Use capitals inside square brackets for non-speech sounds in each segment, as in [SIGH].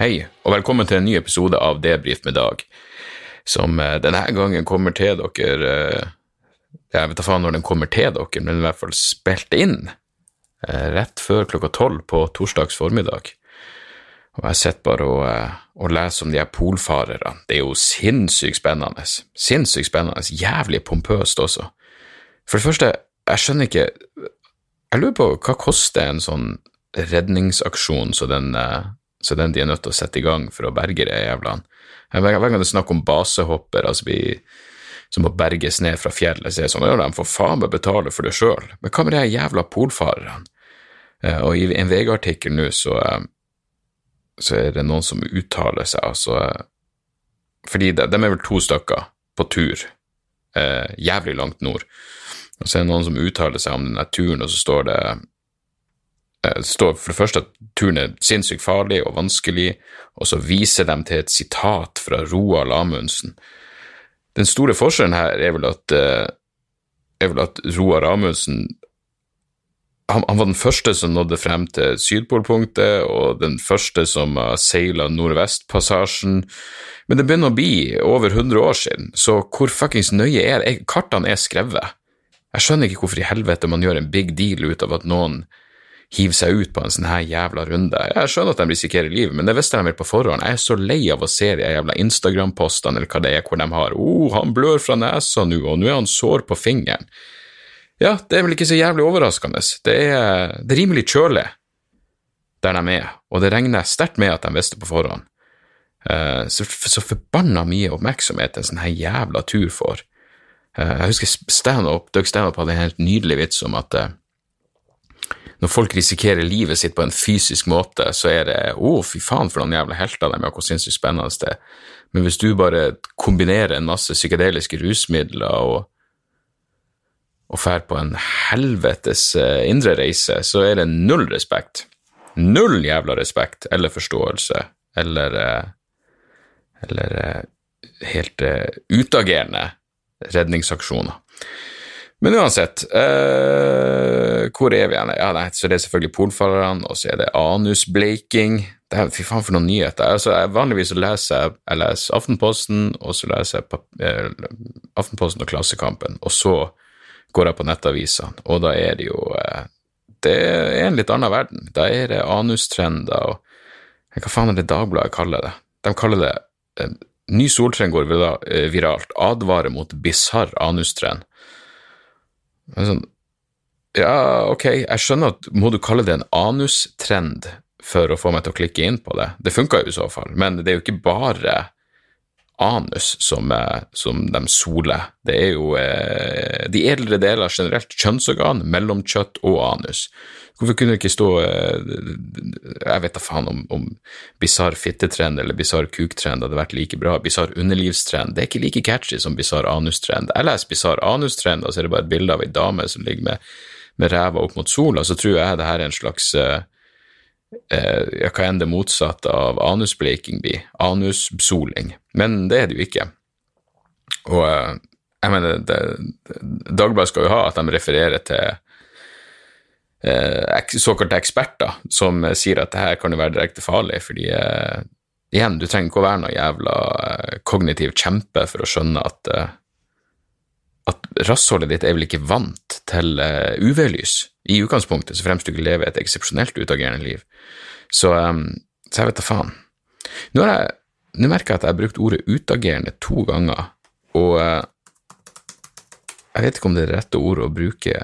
Hei, og velkommen til en ny episode av Debrif med Dag, som eh, denne gangen kommer til dere eh, Jeg vet da faen når den kommer til dere, men i hvert fall spilt inn eh, rett før klokka tolv på torsdags formiddag. Og jeg sitter bare og, og leser om de her polfarerne. Det er jo sinnssykt spennende. Sinnssykt spennende. Jævlig pompøst også. For det første, jeg skjønner ikke Jeg lurer på hva koster en sånn redningsaksjon så den, så den de er nødt til å sette i gang for å berge de jævlene. Hver gang det er snakk om basehopper altså vi, som må berges ned fra fjellet, så er det sånn ja, de får faen meg betale for det sjøl. Men hva med de jævla polfarerne? Eh, Og i en VG-artikkel nå så, eh, så er det noen som uttaler seg, altså Fordi de, de er vel to stykker på tur, eh, jævlig langt nord. Og så er det noen som uttaler seg om denne turen, og så står eh, det står for det første at turen er sinnssykt farlig og vanskelig, og så viser de til et sitat fra Roald Amundsen. Den store forskjellen her er vel at, eh, er vel at Roald Amundsen han, han var den første som nådde frem til Sydpolpunktet, og den første som uh, seila Nordvestpassasjen. Men det begynner å bli over 100 år siden, så hvor fuckings nøye er det? Kartene er skrevet. Jeg skjønner ikke hvorfor i helvete man gjør en big deal ut av at noen hiver seg ut på en sånn her jævla runde. Jeg skjønner at de risikerer livet, men det visste de vel på forhånd. Jeg er så lei av å se de jævla Instagram-postene eller hva det er, hvor de har 'Å, oh, han blør fra nesa nå, og nå er han sår på fingeren'. Ja, det er vel ikke så jævlig overraskende. Det er, det er rimelig kjølig der de er, og det regner sterkt med at de visste på forhånd. Uh, så, så forbanna mye oppmerksomhet en sånn her jævla tur får. Uh, jeg husker stand-up, Doug Stanhope hadde en helt nydelig vits om at eh, når folk risikerer livet sitt på en fysisk måte, så er det å, oh, fy faen for noen jævla helter de er, hvor sinnssykt spennende det er. Men hvis du bare kombinerer en masse psykedeliske rusmidler og og drar på en helvetes uh, indre reise, så er det null respekt. Null jævla respekt eller forståelse eller uh, Eller uh, helt utagerende redningsaksjoner. Men uansett, hvor er vi igjen? Ja, nei, så det er selvfølgelig polfarerne, og så er det anusbleiking. Det er, fy faen for noen nyheter. Altså, jeg, vanligvis leser jeg, jeg leser Aftenposten, og så leser jeg Aftenposten og Klassekampen, og så går jeg på nettavisene, og da er det jo Det er en litt annen verden. Da er det anustrender og Hva faen er det Dagbladet kaller det? De kaller det Ny soltrend går viralt. Advarer mot bisarr anustrend. Sånn, ja, ok, jeg skjønner at må du kalle det en anustrend for å få meg til å klikke inn på det? Det funka jo i så fall, men det er jo ikke bare anus som, som de soler. Det er jo eh, de edlere deler generelt, kjønnsorgan, mellomkjøtt og anus. Hvorfor kunne det ikke stå eh, Jeg vet da faen om, om bisarr fittetrend eller bisarr kuktrend hadde vært like bra. Bisarr underlivstrend. Det er ikke like catchy som bisarr anustrend. Jeg leser bisarr anustrend, og så er det bare et bilde av ei dame som ligger med, med ræva opp mot sola, så tror jeg det her er en slags eh, hva enn det motsatte av anusbleiking blir, anussoling, men det er det jo ikke. Og jeg mener, det, Dagbladet skal jo ha at de refererer til eh, såkalte eksperter som sier at det her kan jo være direkte farlig, fordi eh, igjen, du trenger ikke å være noe jævla eh, kognitiv kjempe for å skjønne at at rassholdet ditt er vel ikke vant til UV-lys i utgangspunktet, så fremst du ikke lever et eksepsjonelt utagerende liv. Så, um, så jeg vet da faen. Nå, jeg, nå merker jeg at jeg har brukt ordet utagerende to ganger, og uh, jeg vet ikke om det er det rette ordet å bruke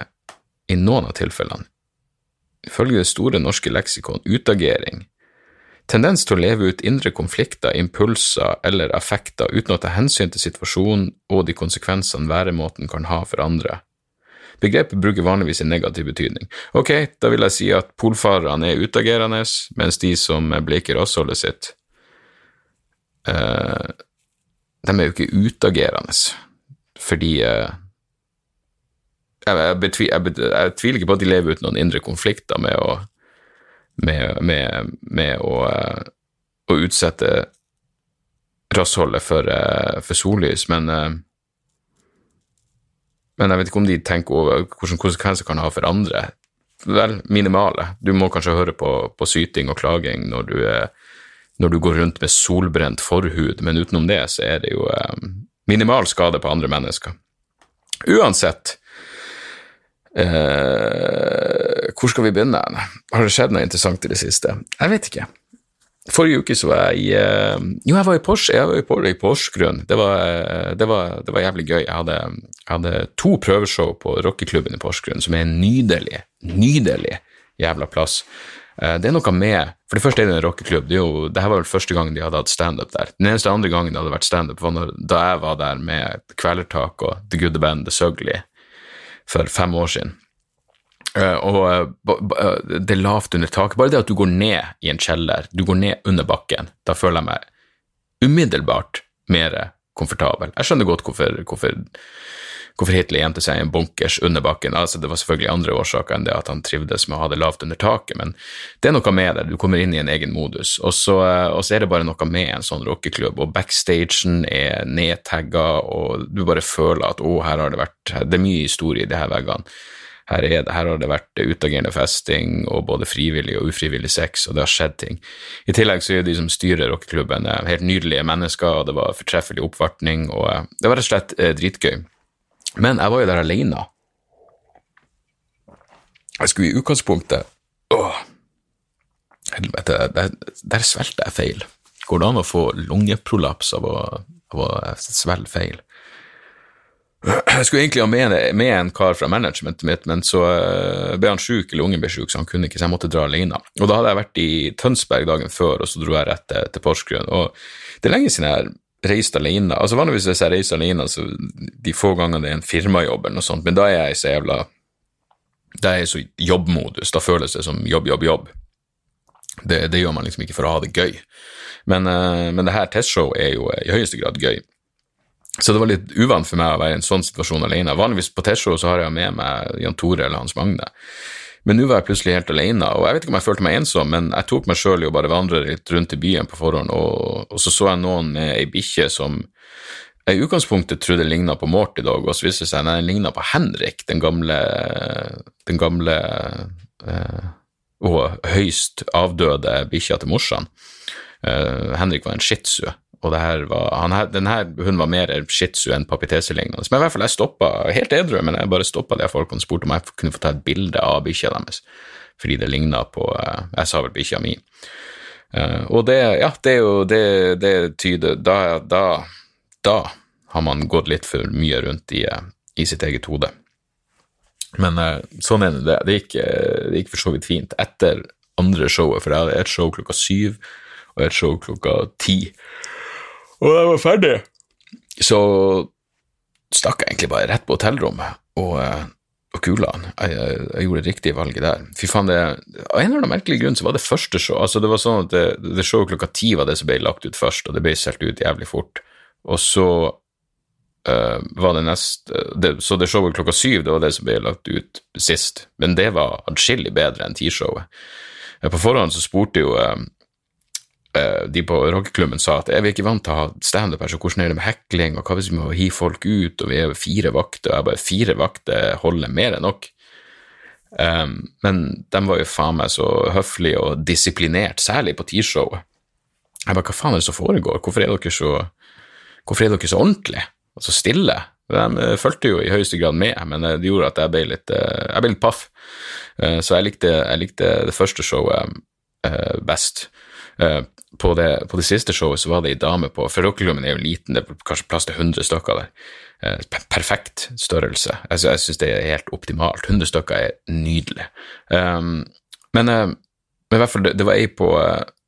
i noen av tilfellene. Ifølge det store norske leksikon, utagering, tendens til å leve ut indre konflikter, impulser eller affekter uten å ta hensyn til situasjonen og de konsekvensene væremåten kan ha for andre. Begrepet bruker vanligvis en negativ betydning. Ok, da vil jeg si at polfarerne er utagerende, mens de som bleker rassholdet sitt, uh, de er jo ikke utagerende, fordi uh, jeg, betvi, jeg, jeg, tviler ikke på at de lever ut noen indre konflikter med å, med, med, med å, å, utsette rassholdet for, for sollys, men men jeg vet ikke om de tenker over hvilke konsekvenser kan ha for andre. Vel, minimale. Du må kanskje høre på, på syting og klaging når du er når du går rundt med solbrent forhud, men utenom det så er det jo eh, minimal skade på andre mennesker. Uansett, eh, hvor skal vi begynne? Har det skjedd noe interessant i det siste? Jeg vet ikke. Forrige uke så var jeg i eh, Jo, jeg var i Porsche, jeg var i, Por i Porsgrunn. Det var, eh, det, det var, jævlig gøy. Jeg hadde, jeg hadde to prøveshow på rockeklubben i Porsgrunn, som er en nydelig, nydelig jævla plass. Eh, det er noe med For det første er det en rockeklubb. Det, jo, det her var vel første gang de hadde hatt standup der. Den eneste andre gangen det hadde vært standup, var når, da jeg var der med Kvelertak og The Good Band The Sugly for fem år siden. Uh, og uh, det er lavt under taket. Bare det at du går ned i en kjeller, du går ned under bakken, da føler jeg meg umiddelbart mer komfortabel. Jeg skjønner godt hvorfor, hvorfor hvorfor Hitler gjemte seg i en bunkers under bakken. Altså, det var selvfølgelig andre årsaker enn det at han trivdes med å ha det lavt under taket, men det er noe med det. Du kommer inn i en egen modus. Og så, og så er det bare noe med en sånn rockeklubb, og backstagen er nedtagga, og du bare føler at å, her har det vært Det er mye historie i her veggene. Her, det, her, har det vært utagerende festing og både frivillig og ufrivillig sex, og det har skjedd ting. I tillegg så er de som styrer rockeklubben, helt nydelige mennesker, og det var fortreffelig oppvartning, og eh, det var rett og slett eh, dritgøy. Men jeg var jo der alene. Jeg skulle i utgangspunktet Åh, helvete, der, der svelgte jeg feil. Går det an å få lungeprolaps av å, av å svelge feil? Jeg skulle egentlig ha med, med, en kar fra managementet mitt, men så eh, ble han sjuk, eller ungen ble sjuk, så han kunne ikke, så jeg måtte dra alene. Og da hadde jeg vært i Tønsberg dagen før, og så dro jeg rett til, til Porsgrunn. Og det er lenge siden jeg reist alene. Altså Vanligvis hvis jeg reiser alene, så de få gangene det er en firmajobb eller noe sånt, men da er jeg så jævla Da er jeg så jobbmodus. Da føles det som jobb, jobb, jobb. Det, det gjør man liksom ikke for å ha det gøy. Men, uh, men det her testshowet er jo i høyeste grad gøy. Så det var litt uvant for meg å være i en sånn situasjon alene. Vanligvis på testshow så har jeg med meg Jan Tore eller Hans Magne. Men nå var jeg plutselig helt alene, og jeg vet ikke om jeg følte meg ensom, men jeg tok meg sjøl i å bare vandre litt rundt i byen på forhånd, og, og så så jeg noen med ei bikkje som jeg i utgangspunktet trodde ligna på Morty Dog, og så viste det seg at den ligna på Henrik, den gamle, den gamle eh, og høyst avdøde bikkja til morsan. Eh, Henrik var en shih tzu, og var, han, denne hunden var mer shih tzu enn papitese-lignende. Men i hvert fall, jeg stoppa helt edru, men jeg bare stoppa de folkene og spurte om jeg kunne få ta et bilde av bikkja deres, fordi det ligna på eh, Jeg sa vel bikkja mi. Uh, og det, ja, det er jo det, det tyder da, da, da, har man gått litt for mye rundt i, eh, i sitt eget hode. Men sånn er det. Det gikk, det gikk for så vidt fint. Etter andre showet, for jeg hadde et show klokka syv og et show klokka ti. Og da jeg var ferdig, så stakk jeg egentlig bare rett på hotellrommet og, eh, og kula han. Jeg, jeg, jeg, gjorde det riktige valget der. Fy faen, det, Av en eller annen merkelig grunn så var det første show altså det var sånn at det, det showet klokka ti var det som ble lagt ut først, og det ble solgt ut jævlig fort. Og så uh, var det neste det, Så det showet klokka syv, det var det som ble lagt ut sist. Men det var atskillig bedre enn T-showet. På forhånd så spurte jo uh, Eh, de på rockeklubben sa at er vi ikke vant til å ha standup her, så hvordan er det med hekling, og hva hvis vi må hive folk ut, og vi er fire vakter, og jeg bare fire vakter holder mer enn nok. Um, men de var jo faen meg så høflige og disiplinert, særlig på T-showet. Jeg bare, hva faen er det som foregår, hvorfor er dere så, hvorfor er dere så ordentlige og så stille? De uh, fulgte jo i høyeste grad med, men uh, det gjorde at jeg ble litt, jeg ble litt paff. så jeg likte, jeg likte, det første showet best. Uh, på det, på det, siste showet så var det ei dame på For rockeklubben er jo liten, det er kanskje plass til 100 stykker der. Eh, perfekt størrelse. Altså, jeg syns det er helt optimalt. 100 stykker er nydelig. Um, men, uh, men, i hvert fall, det, det var ei på,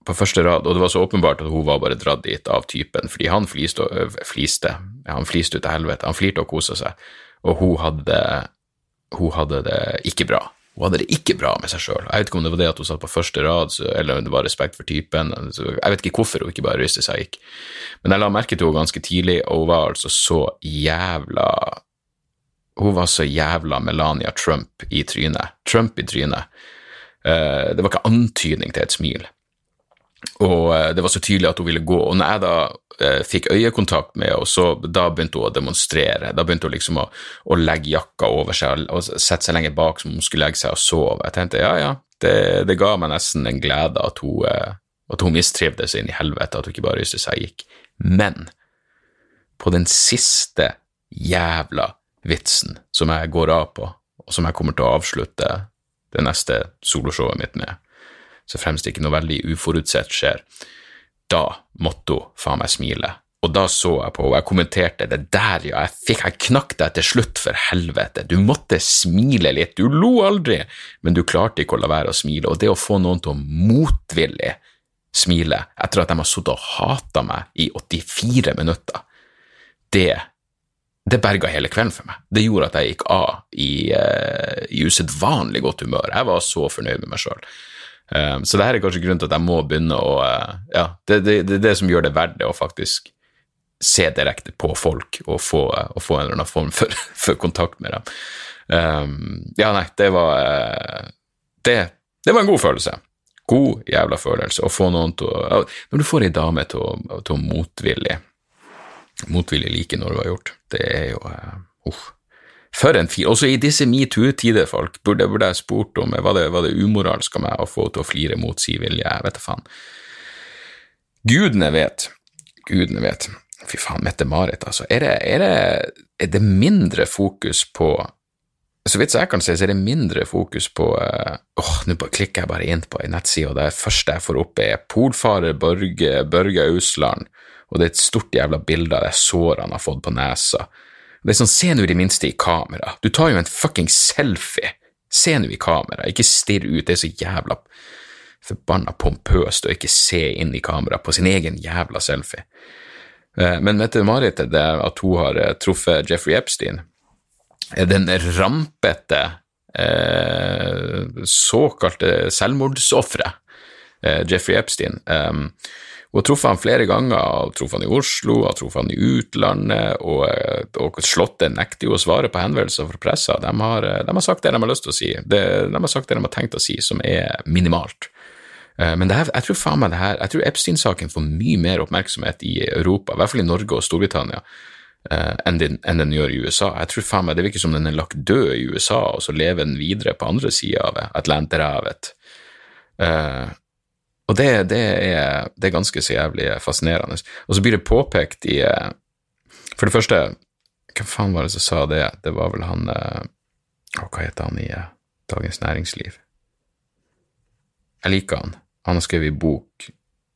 på, første rad, og det var så åpenbart at hun var bare dratt dit av typen, fordi han fliste, fliste han fliste ut til helvete. Han flirte og kosa seg, og hun hadde, hun hadde det ikke bra. Hun hadde det ikke bra med seg sjøl. Jeg vet ikke om det var det at hun satt på første rad, eller om det var respekt for typen. Jeg vet ikke hvorfor hun ikke bare ryste seg og gikk. Men jeg la merke til henne ganske tidlig, og hun var altså så jævla Hun var så jævla Melania Trump i trynet. Trump i trynet. Eh, det var ikke antydning til et smil. Og eh, det var så tydelig at hun ville gå. Og når jeg da eh, fikk øyekontakt med henne, så da begynte hun å demonstrere. Da begynte hun liksom å, å legge jakka over seg og, sette seg lenger bak som om hun skulle legge seg og sove. Jeg tenkte ja, ja, det, det ga meg nesten en glede at hun, eh, at hun mistrivdes inn i helvete, at hun ikke bare ryste seg gikk. Men på den siste jævla vitsen som jeg går av på, og som jeg kommer til å avslutte det neste soloshowet mitt med, så fremst ikke noe veldig uforutsett skjer, da måtte hun faen meg smile. Og da så jeg på, henne, jeg kommenterte det der, ja, jeg fikk, jeg knakk deg til slutt, for helvete, du måtte smile litt, du lo aldri, men du klarte ikke å la være å smile, og det å få noen til å motvillig smile etter at de har sittet og hata meg i 84 minutter, det det berga hele kvelden for meg. Det gjorde at jeg gikk av i, uh, i usedvanlig godt humør. Jeg var så fornøyd med meg sjøl. Um, så det her er kanskje grunnen til at jeg må begynne å uh, Ja, det er det, det, det, som gjør det verdt det å faktisk se direkte på folk og få, uh, og få en eller annen form for, [LAUGHS] for kontakt med dem. Um, ja, nei, det var det, det var en god følelse. God jævla følelse å få noen til å Når du får ei dame til å, til å motvillig motvillig like når du har gjort, det er jo uh, For en fyr. Også i disse metoo-tider, folk, burde, burde, jeg spurt om var det, var det umoralsk av meg å få til å flire mot si vilje, jeg vet da faen. Gudene vet. Gudene vet. Fy faen, Mette-Marit, altså. Er det, er, det, er det, mindre fokus på Så vidt jeg kan se, så er det mindre fokus på Åh, uh, nå klikker jeg bare inn på ei nettside, og det første jeg får opp, er polfarer Børge, Børge Ausland og det er et stort jævla bilde av de sårene han har fått på nesa. Det er sånn, se nå i det minste i kamera, du tar jo en fucking selfie, se nå i kamera, ikke stirr ut, det er så jævla forbanna pompøst å ikke se inn i kamera på sin egen jævla selfie. Eh, men Mette-Marit, at hun har eh, truffet Jeffrey Epstein, er den rampete eh, såkalte selvmordsofferet Jeffrey Epstein. Hun har truffet han flere ganger, har truffet han i Oslo, har truffet han i utlandet, og, og Slottet nekter jo å svare på henvendelser fra pressa. De har, de har, sagt det de har lyst til å si, det, de har sagt det de har tenkt å si, som er minimalt. Eh, men her, jeg tror faen meg det her, jeg tror Epstein-saken får mye mer oppmerksomhet i Europa, i hvert fall i Norge og Storbritannia, eh, enn den, enn den gjør i USA. Jeg tror faen meg Det virker som den er lagt død i USA, og så lever den videre på andre sida av Atlanterhavet. Og det, det, er, det, er, ganske så jævlig fascinerende. Og så blir det påpekt i eh, For det første, hvem faen var det som sa det? Det var vel han eh, Å, hva heter han i eh, Dagens Næringsliv? Jeg liker han. Han har skrevet bok,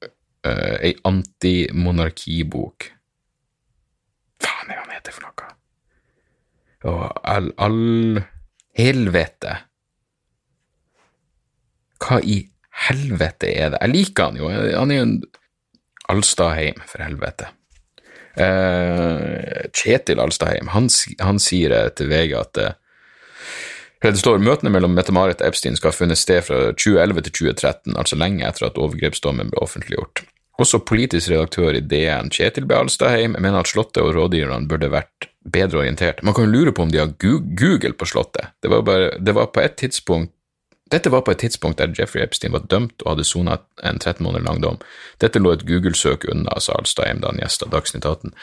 uh, ei antimonarkibok. Faen er han heter for noe? Og all, all Helvete. Hva i helvete er det? Jeg liker han jo, han er jo en Alstadheim, for helvete. Uh, Kjetil Alstadheim, han, han, sier til VG at uh, det står møtene mellom Mette-Marit og Epstein skal ha funnet sted fra 2011 til 2013, altså lenge etter at overgrepsdommen ble offentliggjort. Også politisk redaktør i DN, Kjetil B. Alstadheim, mener at Slottet og rådgiverne burde vært bedre orientert. Man kan jo lure på om de har Google på Slottet. Det var, bare, det var på et tidspunkt dette var på et tidspunkt der Jeffrey Epstein var dømt og hadde sona en 13 måneder lang dom. Dette lå et Google-søk unna, sa Alstheim da han gjesta Dagsnytt 18.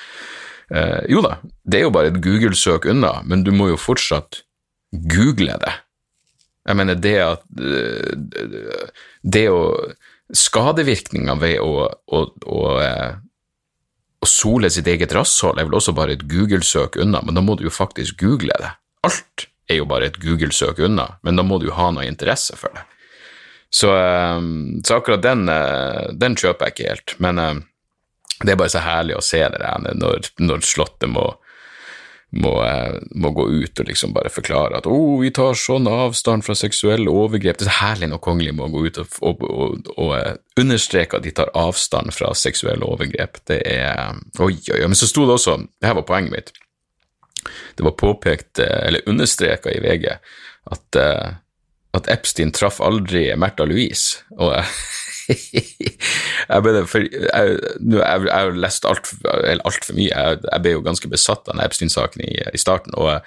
Eh, jo da, det er jo bare et Google-søk unna, men du må jo fortsatt google det. Jeg mener, det at eh, Det å Skadevirkninga ved å, å, å, eh, å sole sitt eget rasshold er vel også bare et Google-søk unna, men da må du jo faktisk google det. Alt er jo bare et Google-søk unna, men da må du jo ha noe interesse for det. Så, eh, så akkurat den, eh, den, kjøper jeg ikke helt, men eh, det er bare så herlig å se det der når, når Slottet må, må, må, gå ut og liksom bare forklare at oh, vi tar sånn avstand fra seksuelle overgrep. Det er så herlig når kongelige må gå ut og, og, og, og understreke at de tar avstand fra seksuelle overgrep. Det er Oi, oi, oi. Men så sto det også, det her var poenget mitt, det var påpekt, eh, eller understreka i VG, at, eh, at Epstein traff aldri Märtha Louise. Og [LAUGHS] jeg ble for, jeg, jeg, har lest altfor alt for mye. Jeg, jeg, ble jo ganske besatt av Epstein-saken i, i, starten. og,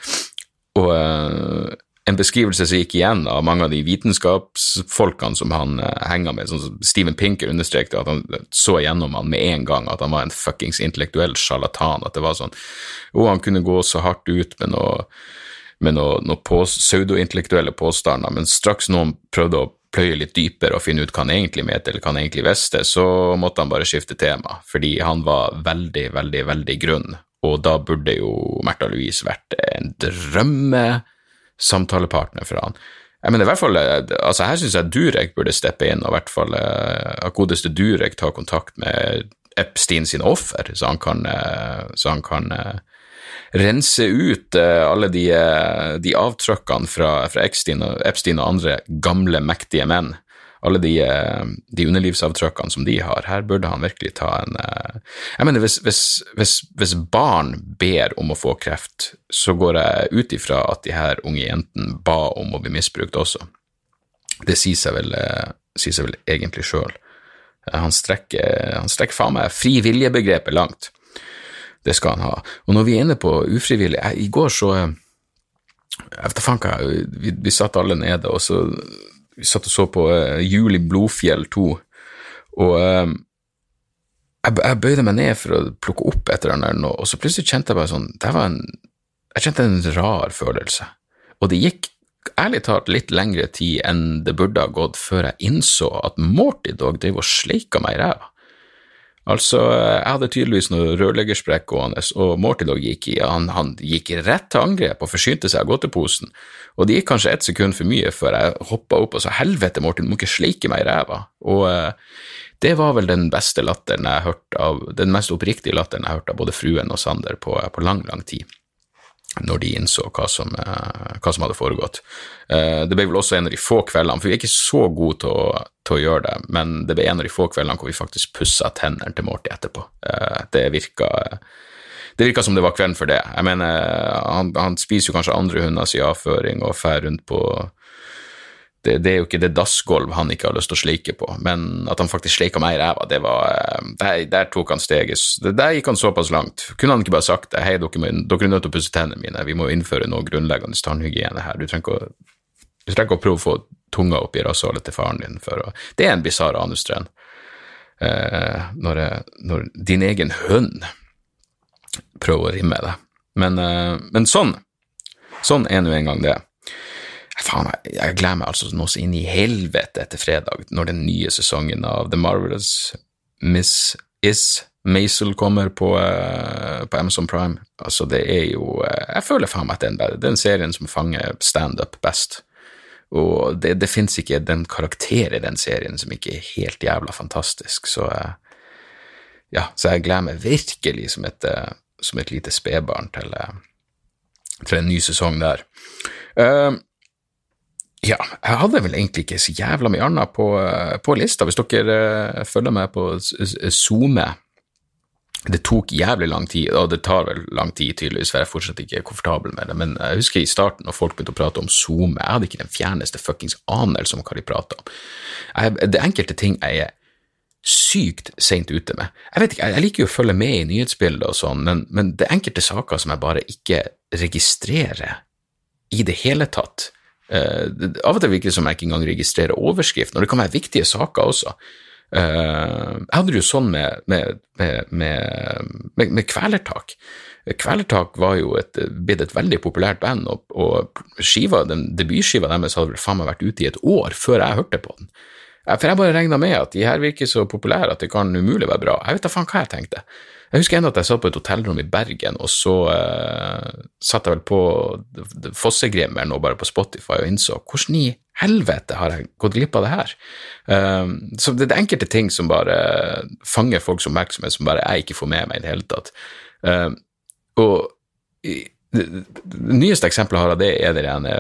og eh, en beskrivelse som gikk igjen av mange av de vitenskapsfolkene som han uh, henger med. Sånn som Steven Pinker understreket at han så gjennom han med en gang at han var en fuckings intellektuell sjarlatan. At det var sånn Å, han kunne gå så hardt ut med noe med noen noe på, pseudointellektuelle påstander, men straks noen prøvde å pløye litt dypere og finne ut hva han egentlig mente, eller hva han egentlig visste, så måtte han bare skifte tema, fordi han var veldig, veldig, veldig grunn, og da burde jo Märtha Louise vært en drømmesamtalepartner for han. Jeg mener, i hvert fall, altså Her syns jeg Durek burde steppe inn, og i hvert fall at godeste Durek tar kontakt med Epstein sine offer, så han kan, så han kan rense ut alle de, de avtrykkene fra, fra Epstein, Epstein, og, andre gamle, mektige menn. Alle de, uh, de underlivsavtrykkene som de har. Her burde han virkelig ta en Jeg mener, hvis, hvis, hvis, hvis, barn ber om å få kreft, så går jeg ut ifra at de her unge jentene ba om å bli misbrukt også. Det sier seg vel, sier seg vel egentlig sjøl. Han strekker, han strekker faen meg fri vilje-begrepet langt. Det skal han ha. Og når vi er inne på ufrivillig jeg, I går så Jeg vet da faen hva vi, vi satt alle nede, og så vi satt og så på uh, Juli Blodfjell 2, og uh, jeg, jeg, bøyde meg ned for å plukke opp et eller annet, og så plutselig kjente jeg bare sånn det var en, Jeg kjente en rar følelse, og det gikk ærlig talt litt lengre tid enn det burde ha gått før jeg innså at Morty Dog driver og sleiker meg i ræva. Altså, jeg hadde tydeligvis noe rørleggersprekk gående, og Mortidog gikk i, han, han gikk rett til angrep og forsynte seg av godteposen, og det gikk kanskje ett sekund for mye før jeg hoppa opp og sa helvete, Morten, du må ikke sleike meg i ræva, og uh, det var vel den beste latteren jeg hørte av, den mest oppriktige latteren jeg hørte av både fruen og Sander på, på lang, lang tid når de innså hva som, eh, hva som, hadde foregått. Eh, det ble vel også en av de få kveldene, for vi er ikke så gode til å, til å gjøre det, men det ble en av de få kveldene hvor vi faktisk pussa tennene til Morty etterpå. Eh, det virka det virka som det var kvelden for det. Jeg mener, han, han spiser jo kanskje andre hunders avføring og fer rundt på det, det, er jo ikke det dassgulv han ikke har lyst til å slike på, men at han faktisk sleika meg i ræva, det var eh, der, der, tok han steget Der gikk han såpass langt. Kunne han ikke bare sagt det, hei, dere, dere er nødt til å pusse tennene mine, vi må innføre noe grunnleggende tannhygiene her, du trenger ikke å, trenger ikke å prøve å få tunga opp i rasshølet til faren din for å Det er en bisarr anustrend. Eh, når, når, din egen hund prøver å rimme det. Men, eh, men sånn. Sånn er nå engang det. Faen, jeg, jeg gleder meg altså nå så inn i helvete etter fredag, når den nye sesongen av The Marvelous Miss Is Maisel kommer på, uh, på, Amazon Prime. Altså, det er jo uh, Jeg føler faen meg at den, den serien som fanger standup best. Og det, det fins ikke den karakter i den serien som ikke er helt jævla fantastisk, så uh, Ja, så jeg gleder meg virkelig som et, som et lite spedbarn til, til en ny sesong der. Uh, ja, jeg hadde vel egentlig ikke så jævla mye annet på, eh, på lista. Hvis dere uh, følger med på SoMe Det tok jævlig lang tid, og det tar vel lang tid tydeligvis, for jeg er fortsatt ikke komfortabel med det, men jeg husker i starten når folk begynte å prate om SoMe, jeg hadde ikke den fjerneste fuckings anelse om hva de prata om. Jeg, det enkelte ting jeg er sykt seint ute med. Jeg vet ikke, jeg liker jo å følge med i nyhetsbildet og sånn, men, men det er enkelte saker som jeg bare ikke registrerer i det hele tatt. Uh, av og til virker det som jeg ikke engang registrerer overskriften, og det kan være viktige saker også. Uh, jeg hadde det jo sånn med, med, med, med Kvelertak. Kvelertak var jo et, blitt et veldig populært band, og, og skiva, den debutskiva deres hadde vel faen meg vært ute i et år før jeg hørte på den. For jeg bare regna med at de her virker så populære at det kan umulig være bra. Jeg vet da faen hva jeg tenkte. Jeg husker ennå at jeg satt på et hotellrom i Bergen, og så uh, satt jeg vel på Fossegrimmeren nå bare på Spotify og innså hvordan i helvete har jeg gått glipp av det her? Uh, så det er enkelte ting som bare fanger folks oppmerksomhet, som bare jeg ikke får med meg i det hele tatt. Uh, og det nyeste eksempelet har av det, er det ene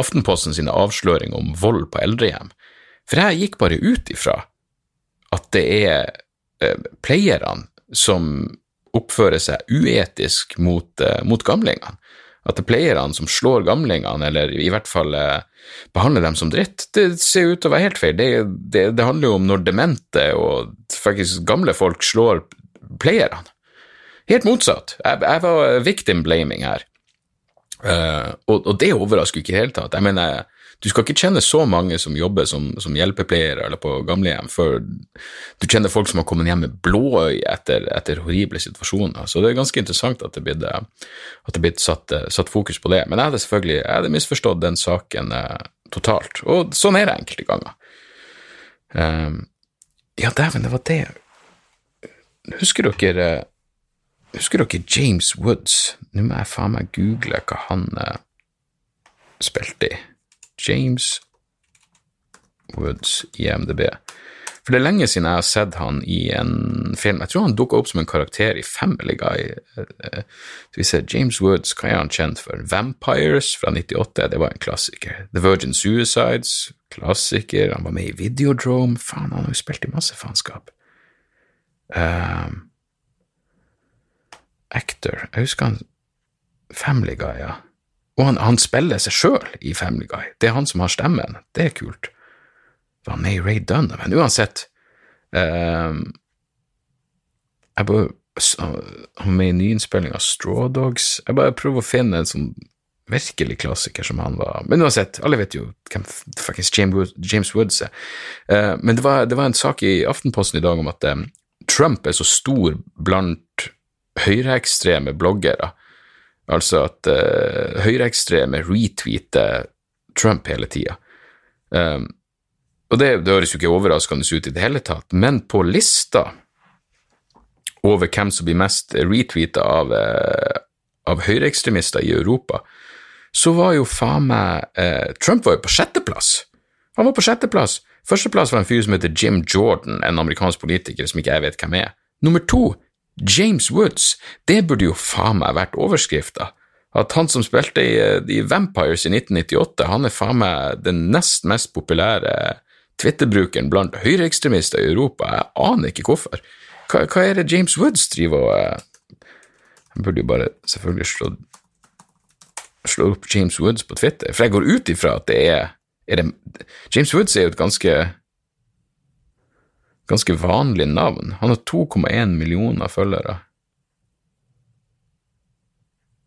Aftenposten sine avsløringer om vold på eldrehjem. For jeg gikk bare ut ifra at det er pleierne som oppfører seg uetisk mot, uh, mot gamlingene. At det er playerne som slår gamlingene, eller i hvert fall uh, behandler dem som dritt, det ser ut til å være helt feil. Det, det, det handler jo om når demente og faktisk gamle folk slår playerne. Helt motsatt. Jeg, jeg var victim blaming her. Uh, og, og, det overrasker ikke i det hele tatt. Jeg mener, du skal ikke kjenne så mange som jobber som, som hjelpepleiere eller på gamlehjem, før du kjenner folk som har kommet hjem med blåøye etter, etter, horrible situasjoner. Så det er ganske interessant at det blir, at det blir satt, satt, fokus på det. Men jeg hadde selvfølgelig jeg hadde misforstått den saken eh, totalt. Og sånn er det enkelte ganger. Um, ja, dæven, det var det Husker dere Husker dere James Woods? Nå må jeg faen meg google hva han eh, spilte i. James Woods i MDB. For det er lenge siden jeg har sett han i en film. Jeg tror han dukka opp som en karakter i Family Guy. Så vi ser James Woods, hva er han kjent for? Vampires fra 98, det var en klassiker. The Virgin Suicides, klassiker. Han var med i Videodrome. Faen, han har jo spilt i masse faenskap. Um, actor Jeg husker han Family Guy, ja. Og han, han spiller seg sjøl i Family Guy. Det er han som har stemmen. Det er kult var med i Ray Dunn, men uansett eh, Jeg bare Han med i nyinnspilling av Straw Dogs. Jeg bare prøver å finne en sånn virkelig klassiker som han var. Men uansett, alle vet jo hvem fuckings James Woods er. Eh, men det var, det var, en sak i Aftenposten i dag om at eh, Trump er så stor blant høyreekstreme bloggere. Altså at uh, høyreekstreme retweeter Trump hele tida. Um, og det, det høres jo ikke overraskende ut i det hele tatt, men på lista over hvem som blir mest retweeta av, uh, av høyreekstremister i Europa, så var jo faen meg uh, Trump var jo på sjetteplass. Han var på sjetteplass. Førsteplass var en fyr som heter Jim Jordan, en amerikansk politiker som ikke jeg vet hvem er. Nummer to, James Woods. Det burde jo faen meg vært overskrifta. At han som spilte i, eh, i Vampires i 1998, han er faen meg den nest mest populære Twitter-brukeren blant høyreekstremister i Europa. Jeg aner ikke hvorfor. Hva, hva er det James Woods driver og Han burde jo bare selvfølgelig slå, slå opp James Woods på Twitter, for jeg går ut ifra at det er, er det, James Woods er jo et ganske ganske vanlig navn. Han har 2,1 millioner følgere.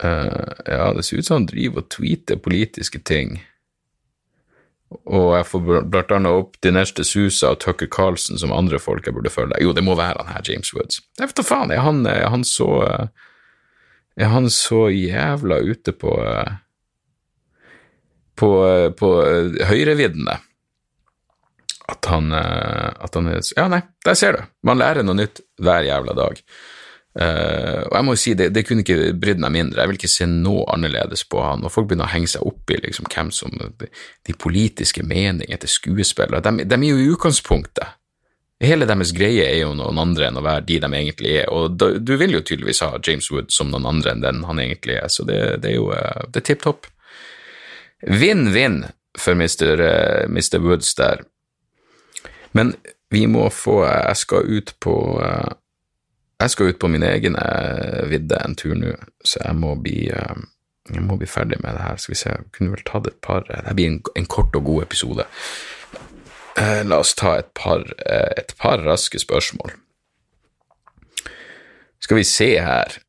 Uh, ja, det ser ut som han driver og tweeter politiske ting. Og jeg får blant annet opp Dinesh D'Souza og Tucker Carlson som andre folk jeg burde følge. Jo, det må være han her, James Woods. Vet da faen, er han, er han, så Er han så jævla ute på på, på høyreviddene at han, at han er Ja, nei, der ser du. Man lærer noe nytt hver jævla dag. Uh, og jeg må jo si, det, det kunne ikke brydd meg mindre. Jeg vil ikke se noe annerledes på han. Og folk begynner å henge seg opp i liksom, hvem som de, politiske meningene til skuespillere. De, de, er jo i utgangspunktet Hele deres greie er jo noen andre enn å være de de egentlig er, og da, du vil jo tydeligvis ha James Wood som noen andre enn den han egentlig er, så det, det er jo uh, det er tipp topp. Vinn-vinn for Mr. Mr. Woods der. Men vi må få Jeg skal ut på uh, jeg skal ut på min egen eh, vidde en tur nå, så jeg må bli, eh, jeg må bli ferdig med det her. Skal vi se, jeg kunne vel tatt et par Det blir en, en kort og god episode. Eh, la oss ta et par, et par raske spørsmål. Skal vi se her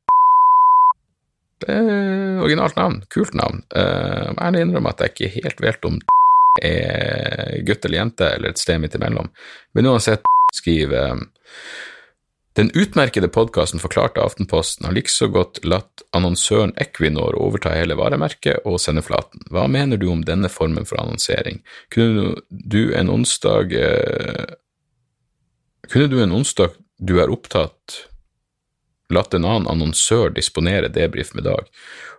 Originalt navn, kult navn. Jeg må ærlig innrømme at jeg ikke helt vet om er gutt eller jente, eller et sted midt imellom. Men uansett, skriver den utmerkede podkasten Forklarte Aftenposten har likså godt latt annonsøren Equinor overta hele varemerket og sendeflaten. Hva mener du om denne formen for annonsering? Kunne du en onsdag eh, Kunne du en onsdag du er opptatt, latt en annen annonsør disponere debrif med Dag?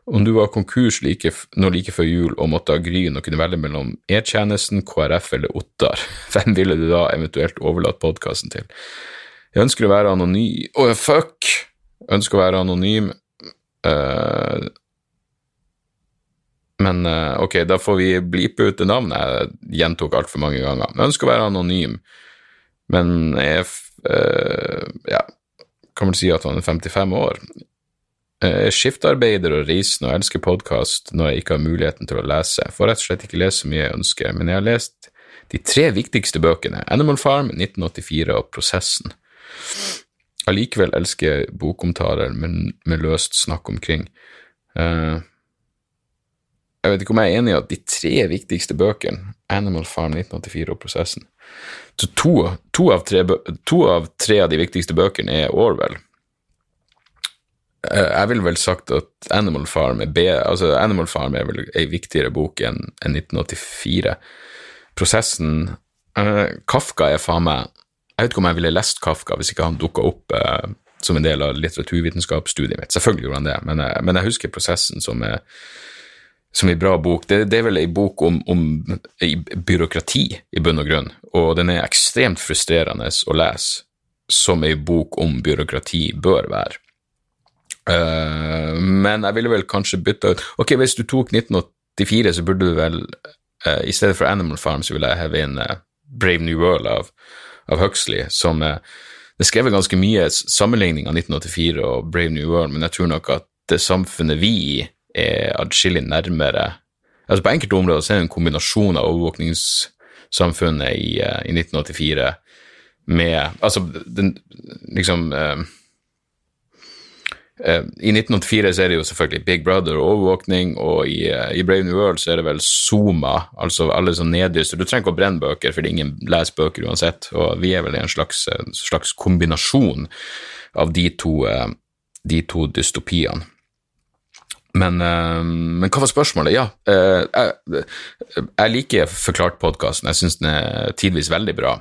Om du var konkurs like, nå like før jul og måtte ha Gryn og kunne velge mellom E-tjenesten, KrF eller Ottar, [LAUGHS] hvem ville du da eventuelt overlatt podkasten til? Jeg ønsker å være anonym Å, oh, fuck! Jeg ønsker å være anonym. Uh, men uh, ok, da får vi blipe ut det navnet jeg gjentok altfor mange ganger. Jeg ønsker å være anonym, men jeg uh, ja, kan vel si at han er 55 år. Jeg er skiftarbeider og reisende og elsker podkast når jeg ikke har muligheten til å lese. Får rett og slett ikke lese så mye jeg ønsker, men jeg har lest de tre viktigste bøkene, Animal Farm, 1984 og Prosessen. Allikevel elsker jeg bokomtaler med, med, løst snakk omkring. Uh, jeg vet ikke om jeg er enig i at de tre viktigste bøkene, Animal Farm 1984 og Prosessen Så to, to, av tre, to, av tre, av de viktigste bøkene er Orwell. eh, jeg ville vel sagt at Animal Farm er, be, altså Animal Farm er vel ei viktigere bok enn 1984. Prosessen uh, Kafka er faen meg Jeg vet ikke om jeg ville lest Kafka hvis ikke han dukka opp uh, som en del av litteraturvitenskapsstudiet mitt. Selvfølgelig gjorde han det, men, uh, men jeg husker prosessen som er som en bra bok. Det, det er vel ei bok om, om byråkrati, i bunn og grunn, og den er ekstremt frustrerende å lese, som ei bok om byråkrati bør være. Uh, men jeg ville vel kanskje bytta ut Ok, hvis du tok 1984, så burde du vel uh, I stedet for Animal Farm, så ville jeg heve inn uh, Brave New World av, av Huxley, som Det er skrevet ganske mye sammenligning av 1984 og Brave New World, men jeg tror nok at det samfunnet vi i, er atskillig nærmere Altså På enkelte områder så er det en kombinasjon av overvåkningssamfunnet i, i 1984 med Altså, den liksom Eh, I 1984 så er det jo selvfølgelig Big Brother og overvåkning, og i, eh, i, Brave New World så er det vel Zuma, altså alle som neddyster. Du trenger ikke å brenne bøker, fordi ingen leser bøker uansett, og vi er vel i en slags, en slags kombinasjon av de to, eh, de to dystopiene. Men, men, hva var spørsmålet? Ja, jeg, jeg liker Forklart podkasten, jeg syns den er tidvis veldig bra.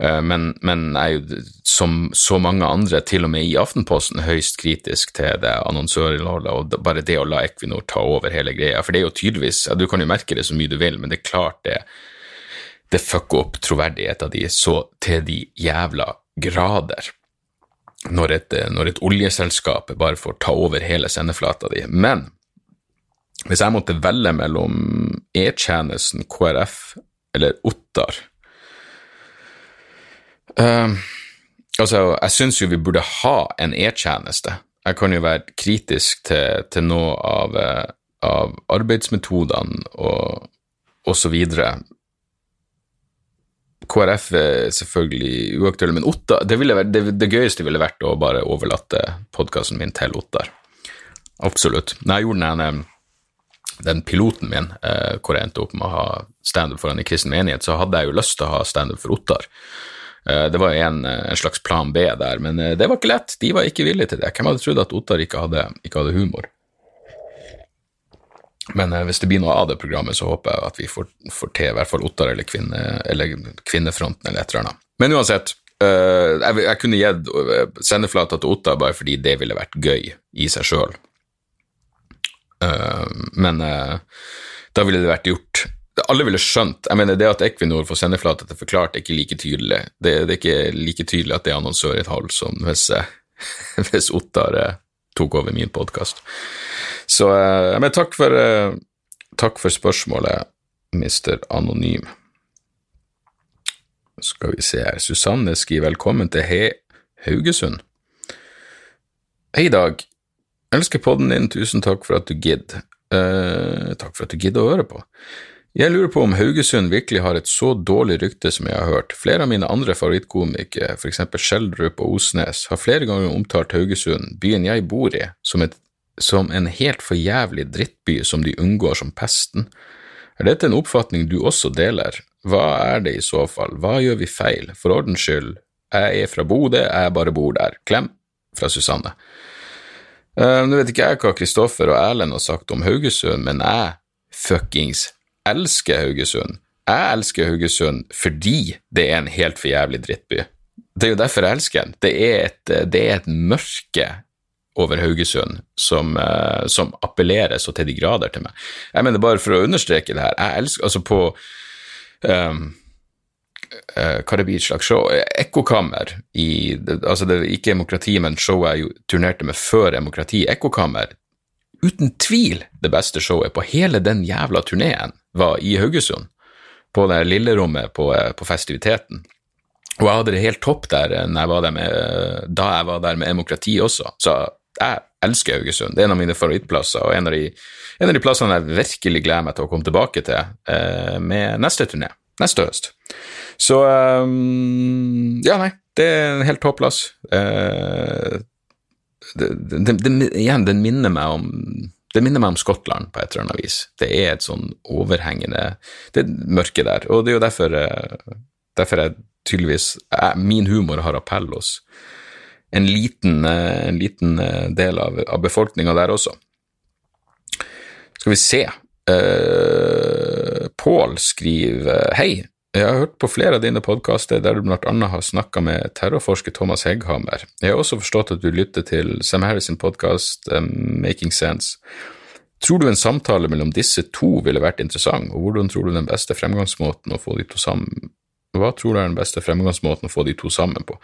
Eh, men, men jeg er jo som så mange andre, til og med i Aftenposten, høyst kritisk til det annonsørinnholdet og bare det å la Equinor ta over hele greia. For det er jo tydeligvis Du kan jo merke det så mye du vil, men det er klart det, det fucker opp troverdigheten din så til de jævla grader. Når et, når et oljeselskap bare får ta over hele sendeflata di. Men hvis jeg måtte velge mellom E-tjenesten, KrF eller Ottar Uh, altså, jeg syns jo vi burde ha en e-tjeneste. Jeg kan jo være kritisk til, til noe av, uh, av arbeidsmetodene og, og så videre. KrF er selvfølgelig uaktuell, men Ottar, det, vært, det, det, gøyeste ville vært å bare overlate podkasten min til Ottar. Absolutt. Når jeg gjorde den, den piloten min, eh, hvor jeg endte opp med å ha standup foran i kristen menighet, så hadde jeg jo lyst til å ha standup for Ottar. Eh, det var en, en, slags plan B der, men eh, det var ikke lett. De var ikke villige til det. Hvem hadde trodd at Ottar ikke hadde, ikke hadde humor? Men eh, hvis det blir noe av det programmet, så håper jeg at vi får, får til i hvert fall Ottar eller, kvinne, eller Kvinnefronten eller et eller annet. Men uansett, jeg, jeg kunne gitt sendeflata til Ottar bare fordi det ville vært gøy i seg sjøl. Men da ville det vært gjort alle ville skjønt jeg mener Det at Equinor får sendeflate til forklart, er ikke like tydelig. Det, det, er ikke like tydelig at det er annonsør annonsørinnhold som hvis, eh, [LAUGHS] hvis Ottar eh, tok over min podkast. Så eh, men takk for, takk for spørsmålet, Mister Anonym. Skal vi se her Susanne skriver 'Velkommen til He Haugesund'. Hei, Dag. Elsker podden din, tusen takk for at du gidder. Uh, takk for at du gidder å høre på. Jeg lurer på om Haugesund virkelig har et så dårlig rykte som jeg har hørt. Flere av mine andre favorittkomikere, eksempel Skjeldrup og Osnes, har flere ganger omtalt Haugesund, byen jeg bor i, som, et, som en helt for jævlig drittby som de unngår som pesten. Er dette en oppfatning du også deler? Hva er det i så fall, hva gjør vi feil? For ordens skyld, jeg er fra Bodø, jeg bare bor der. Klem fra Susanne. Uh, nå vet ikke jeg hva Kristoffer og Erlend har sagt om Haugesund, men jeg fuckings elsker Haugesund. Jeg elsker Haugesund fordi det er en helt for jævlig drittby. Det er jo derfor jeg elsker den. Det er et, det er et mørke over Haugesund som, uh, som, appellerer så til de grader til meg. Jeg mener bare for å understreke det her, jeg elsker altså på um, uh, hva det blir et slags show Ekkokammer i altså det er Ikke demokrati, men showet jeg turnerte med før demokrati. Ekkokammer uten tvil det beste showet på hele den jævla turneen var i Haugesund, på det lille rommet på, på, festiviteten. Og jeg hadde det helt topp der jeg med, da jeg var der med demokrati også, så jeg elsker Haugesund. Det er en av mine favorittplasser, og en av de, en av de plassene jeg virkelig gleder meg til å komme tilbake til eh, med neste turné, neste høst. Så um, ja, nei, det er en helt håpløs. Eh, igjen, den minner meg om det minner meg om Skottland på et eller annet vis. Det er et sånn overhengende Det er mørke der, og det er jo derfor, eh, derfor jeg tydeligvis jeg, Min humor har appell hos en liten, en liten del av, av befolkninga der også. Skal vi se. Uh, Pål skriver Hei, jeg har hørt på flere av dine podkaster der du blant annet har snakka med terrorforsker Thomas Hegghammer. Jeg har også forstått at du lytter til Sam Harris sin podkast um, Making Sense. Tror du en samtale mellom disse to ville vært interessant, og hvordan tror du den beste fremgangsmåten å få de to sammen Hva tror du er den beste fremgangsmåten å få de to sammen på?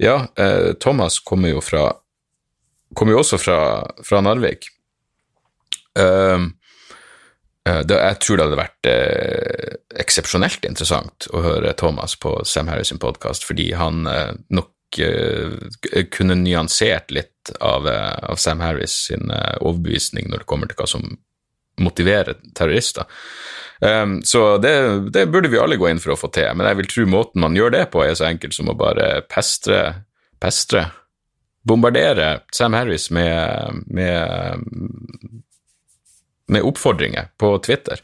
Ja, eh, Thomas kommer jo fra Kommer jo også fra, fra Narvik. Um, det, jeg tror det hadde vært eh, eksepsjonelt interessant å høre Thomas på Sam Harris sin podkast, fordi han eh, nok eh, kunne nyansert litt av, eh, av, Sam Harris sin eh, overbevisning når det kommer til hva som motiverer terrorister. Um, så det, det, burde vi alle gå inn for å få til, men jeg vil tro måten man gjør det på, er så enkelt som å bare pestre, pestre bombardere Sam Harris med, med med oppfordringer på Twitter.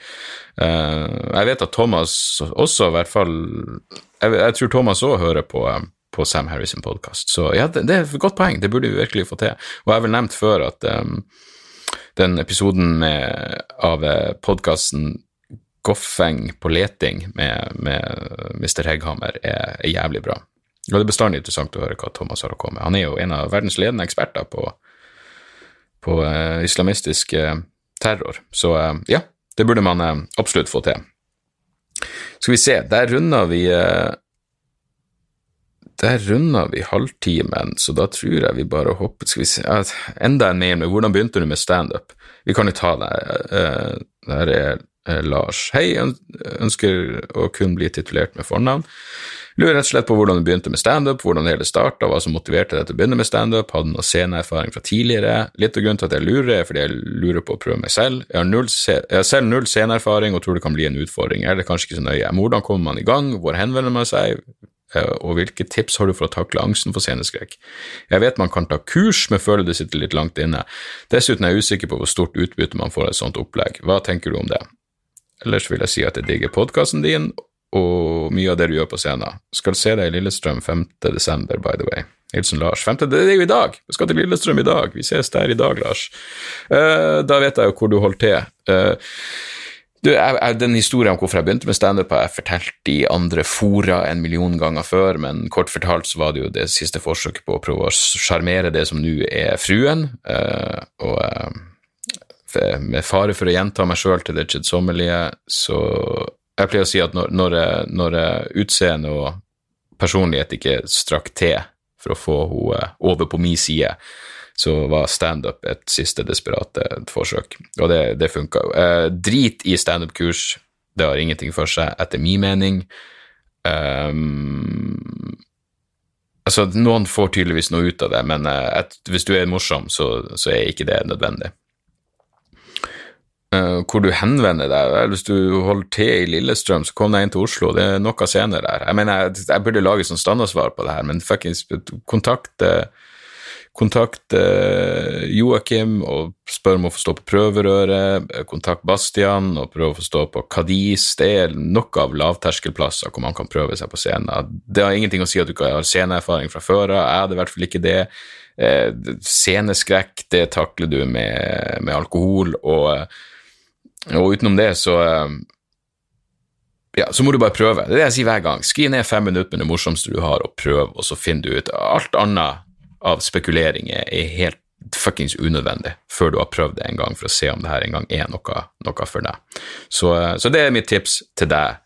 Uh, jeg vet at Thomas også, i hvert fall Jeg, jeg tror Thomas òg hører på, på Sam Harris' podkast. Så ja, det, det, er et godt poeng, det burde vi virkelig få til. Og jeg har vel nevnt før at um, den episoden med, av eh, podkasten Goffeng på leting med, med Mr. Hegghammer er, er, jævlig bra. Og det er bestandig interessant å høre hva Thomas har å komme med. Han er jo en av verdens ledende eksperter på, på uh, islamistisk uh, terror. Så uh, ja, det burde man eh, absolutt få til. Skal vi se, der runder vi eh, der runda vi halvtimen, så da tror jeg vi bare hopper Skal vi se Enda en mail med 'Hvordan begynte du med standup?' Vi kan jo ta det. Der er Lars. Hei, ønsker å kun bli titulert med fornavn. Lurer rett og slett på hvordan du begynte med standup, hvordan hele starta, hva som motiverte deg til å begynne med standup, hadde noe sceneerfaring fra tidligere. Litt av grunnen til at jeg lurer, er fordi jeg lurer på å prøve meg selv. Jeg har, null, jeg har selv null sceneerfaring og tror det kan bli en utfordring, eller kanskje ikke så nøye. Hvordan kommer man i gang, hvor henvender man seg, eh, og hvilke tips har du for å takle angsten for sceneskrekk? Jeg vet man kan ta kurs, men føler det sitter litt langt inne. Dessuten er jeg usikker på hvor stort utbytte man får av et sånt opplegg. Hva tenker du om det? Ellers vil jeg si at jeg digger podkasten din, og mye av det du gjør på scenen. Skal se deg i Lillestrøm 5. desember, by the way. Hilsen Lars. 5. Det er jo i dag! Vi skal til Lillestrøm i dag. Vi ses der i dag, Lars. Uh, da vet jeg jo hvor du holder til. Uh, du, jeg, jeg, den historien om hvorfor jeg begynte med standup, har jeg fortalt i andre fora en million ganger før, men kort fortalt så var det jo det siste forsøket på å prøve å sjarmere det som nå er fruen. Uh, og med fare for å gjenta meg sjøl til det kjedsommelige, så jeg pleier å si at når, når, når utseende og personlighet ikke strakk til for å få henne over på min side, så var standup et siste desperate forsøk, og det, det funka jo. Eh, drit i standup-kurs, det har ingenting for seg, etter min mening. Um, altså, noen får tydeligvis noe ut av det, men eh, et, hvis du er morsom, så, så er ikke det nødvendig. Uh, hvor du henvender deg. Hvis du holder til i Lillestrøm, så kom deg inn til Oslo. Det er noe scener der. Jeg mener, jeg, jeg burde lage sånn standardsvar på det her, men fuckings kontakt Kontakt Joakim og spør om å få stå på prøverøret. Kontakt Bastian og prøve å få stå på Kadis. Det er nok av lavterskelplasser hvor man kan prøve seg på scenen. Det har ingenting å si at du ikke har sceneerfaring fra før av. Jeg hadde i hvert fall ikke det. Eh, sceneskrekk, det takler du med, med alkohol. og og utenom det, så eh, ja, så må du bare prøve. Det er det jeg sier hver gang. Skriv ned fem minutter med det morsomste du har, og prøv, og så finner du ut. Alt annet av spekuleringer er helt fuckings unødvendig før du har prøvd det en gang, for å se om det her en gang er noe, noe for deg. Så, eh, så, det er mitt tips til deg,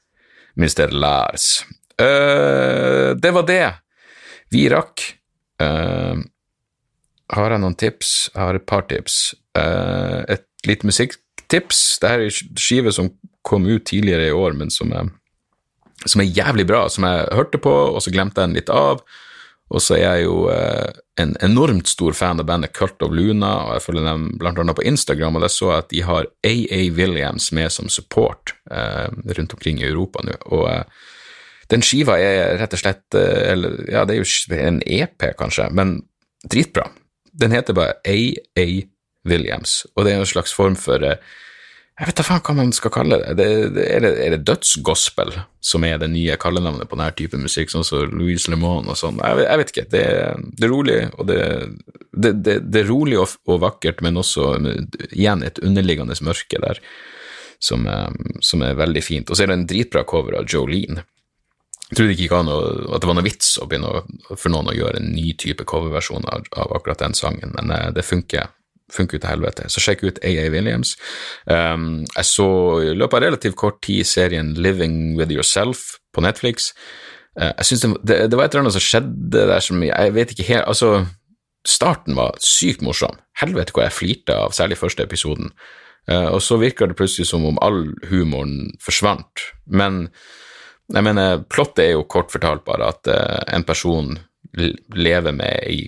Mr. Lars. Uh, det var det vi rakk. Uh, har jeg noen tips? Jeg har et par tips. Uh, et lite musikktips. Dette er en skive som kom ut tidligere i år, men som er, som er, jævlig bra, som jeg hørte på, og så glemte jeg den litt av. Og så er jeg jo eh, en enormt stor fan av bandet Cult of Luna, og jeg følger dem blant annet på Instagram, og der så jeg at de har AA Williams med som support eh, rundt omkring i Europa nå. og eh, den skiva er rett og slett eh, eller, Ja, det er jo en EP, kanskje, men dritbra. Den heter bare AA Williams, og det er en slags form for eh, Jeg vet da faen hva man skal kalle det. det, det er, det er det dødsgospel som er det nye kallenavnet på denne type musikk, sånn som Louise LeMond og sånn? Jeg, jeg, vet ikke. Det, det er rolig, og det, er rolig og, og, vakkert, men også igjen et underliggende mørke der som, som, er veldig fint. Og så er det en dritbra cover av Jolene. Jeg trodde ikke an at det var noe vits å begynne for noen å gjøre en ny type coverversjon av, av akkurat den sangen, men eh, det funker funker ut til helvete. Så sjekk ut AA Williams. Um, jeg så i løpet av relativt kort tid serien Living With Yourself på Netflix. Uh, jeg synes det, det, det, var et eller annet som skjedde der som Jeg vet ikke helt Altså, starten var sykt morsom. Helvete hvor jeg flirte av særlig første episoden. Uh, og så virker det plutselig som om all humoren forsvant. Men jeg mener, plottet er jo kort fortalt bare at uh, en person lever med ei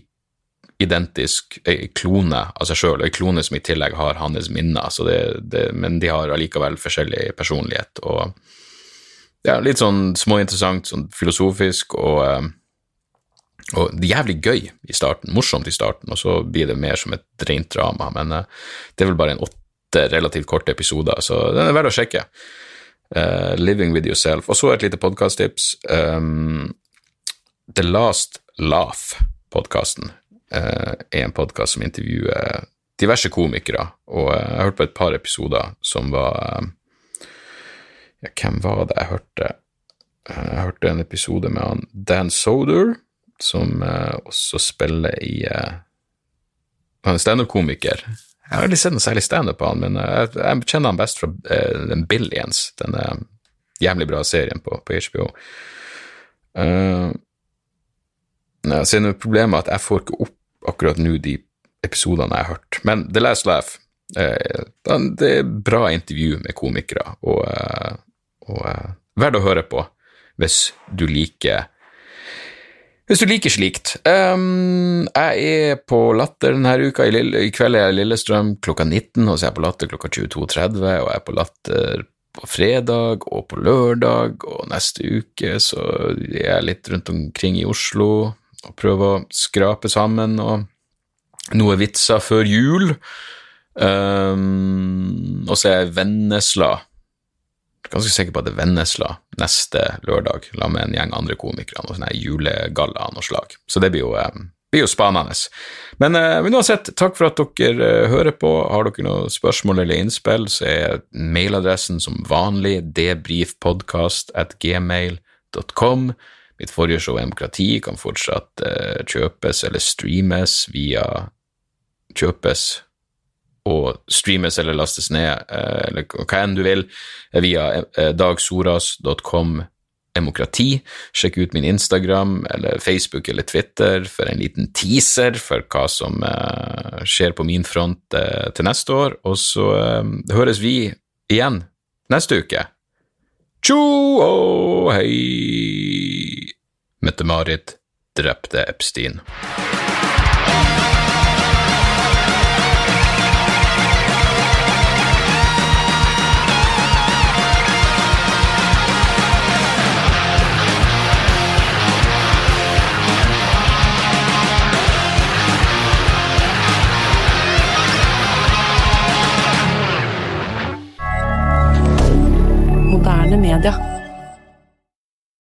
identisk klone av seg sjøl, ei klone som i tillegg har hans minner, det, det, men de har allikevel forskjellig personlighet. og ja, Litt sånn småinteressant, sånn filosofisk og, eh, og jævlig gøy i starten, morsomt i starten, og så blir det mer som et rent drama, men uh, det er vel bare en åtte relativt korte episoder, så den er verdt å sjekke. Uh, Living with yourself. Og så et lite podkasttips. Um, The Last Laugh-podkasten er eh, en podkast som intervjuer diverse komikere, og eh, jeg har hørt på et par episoder som var eh, ja, Hvem var det jeg hørte? Jeg hørte en episode med han Dan Soder, som også spiller i Han er standup-komiker. Jeg har aldri sett noe særlig standup på han, men jeg, jeg, kjenner han best fra den Billions, denne jævlig bra serien på, på HBO. Uh, så er det problemet at jeg får ikke opp akkurat nå de episodene jeg har hørt. Men The Last Laugh, eh, det er bra intervju med komikere, og, eh, og eh, verdt å høre på hvis du liker hvis du liker slikt. Um, jeg er på Latter denne uka. I, Lille, I, kveld er jeg i Lillestrøm klokka 19, og så er jeg på Latter klokka 22.30, og jeg er på Latter på fredag og på lørdag, og neste uke så er jeg litt rundt omkring i Oslo og prøve å skrape sammen og noe vitser før jul. Um, og så er Vennesla. Ganske sikker på at det er Vennesla neste lørdag, la med en gjeng andre komikere. og sånn julegalla av noe slag. Så det blir jo, um, blir jo spanende. Men, uh, men, uansett, takk for at dere uh, hører på. Har dere noen spørsmål eller innspill, så er mailadressen som vanlig debrifpodkast at gmail.com. Mitt forrige show, Demokrati, kan fortsatt uh, kjøpes eller streames via Kjøpes og streames eller lastes ned, uh, eller hva enn du vil, via uh, dagsoras.com demokrati. Sjekk ut min Instagram eller Facebook eller Twitter for en liten teaser for hva som uh, skjer på min front uh, til neste år. Og så uh, høres vi igjen neste uke. Tjo og hei! Mette-Marit drepte Epstein. moderne media.